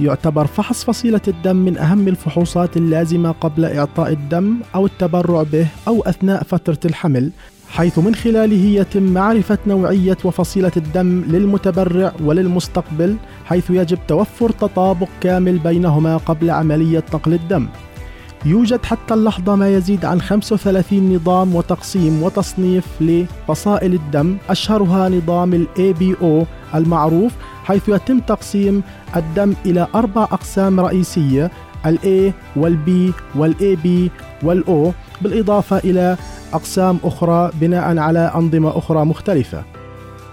يعتبر فحص فصيلة الدم من أهم الفحوصات اللازمة قبل إعطاء الدم أو التبرع به أو أثناء فترة الحمل حيث من خلاله يتم معرفة نوعية وفصيلة الدم للمتبرع وللمستقبل حيث يجب توفر تطابق كامل بينهما قبل عملية نقل الدم. يوجد حتى اللحظة ما يزيد عن 35 نظام وتقسيم وتصنيف لفصائل الدم أشهرها نظام ال ABO المعروف حيث يتم تقسيم الدم إلى أربع أقسام رئيسية ال A وال B وال AB وال O بالإضافة إلى أقسام أخرى بناء على أنظمة أخرى مختلفة.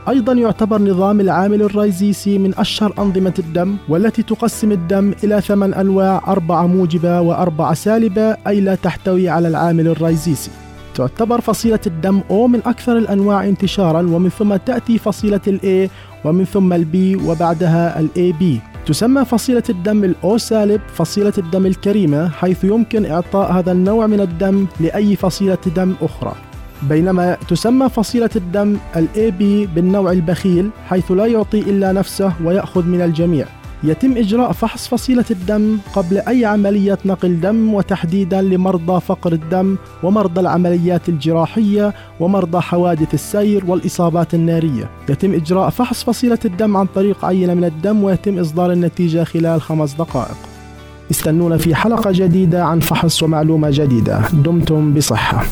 أيضا يعتبر نظام العامل الريزيسي من أشهر أنظمة الدم والتي تقسم الدم إلى ثمان أنواع أربعة موجبة وأربعة سالبة أي لا تحتوي على العامل الريزيسي تعتبر فصيلة الدم O من أكثر الأنواع انتشارا ومن ثم تأتي فصيلة ال A ومن ثم ال B وبعدها ال AB تسمى فصيلة الدم الأو سالب فصيلة الدم الكريمة حيث يمكن إعطاء هذا النوع من الدم لأي فصيلة دم أخرى. بينما تسمى فصيلة الدم ال AB بالنوع البخيل حيث لا يعطي إلا نفسه ويأخذ من الجميع. يتم إجراء فحص فصيلة الدم قبل أي عملية نقل دم وتحديدا لمرضى فقر الدم ومرضى العمليات الجراحية ومرضى حوادث السير والإصابات النارية. يتم إجراء فحص فصيلة الدم عن طريق عينة من الدم ويتم إصدار النتيجة خلال خمس دقائق. استنونا في حلقة جديدة عن فحص ومعلومة جديدة. دمتم بصحة.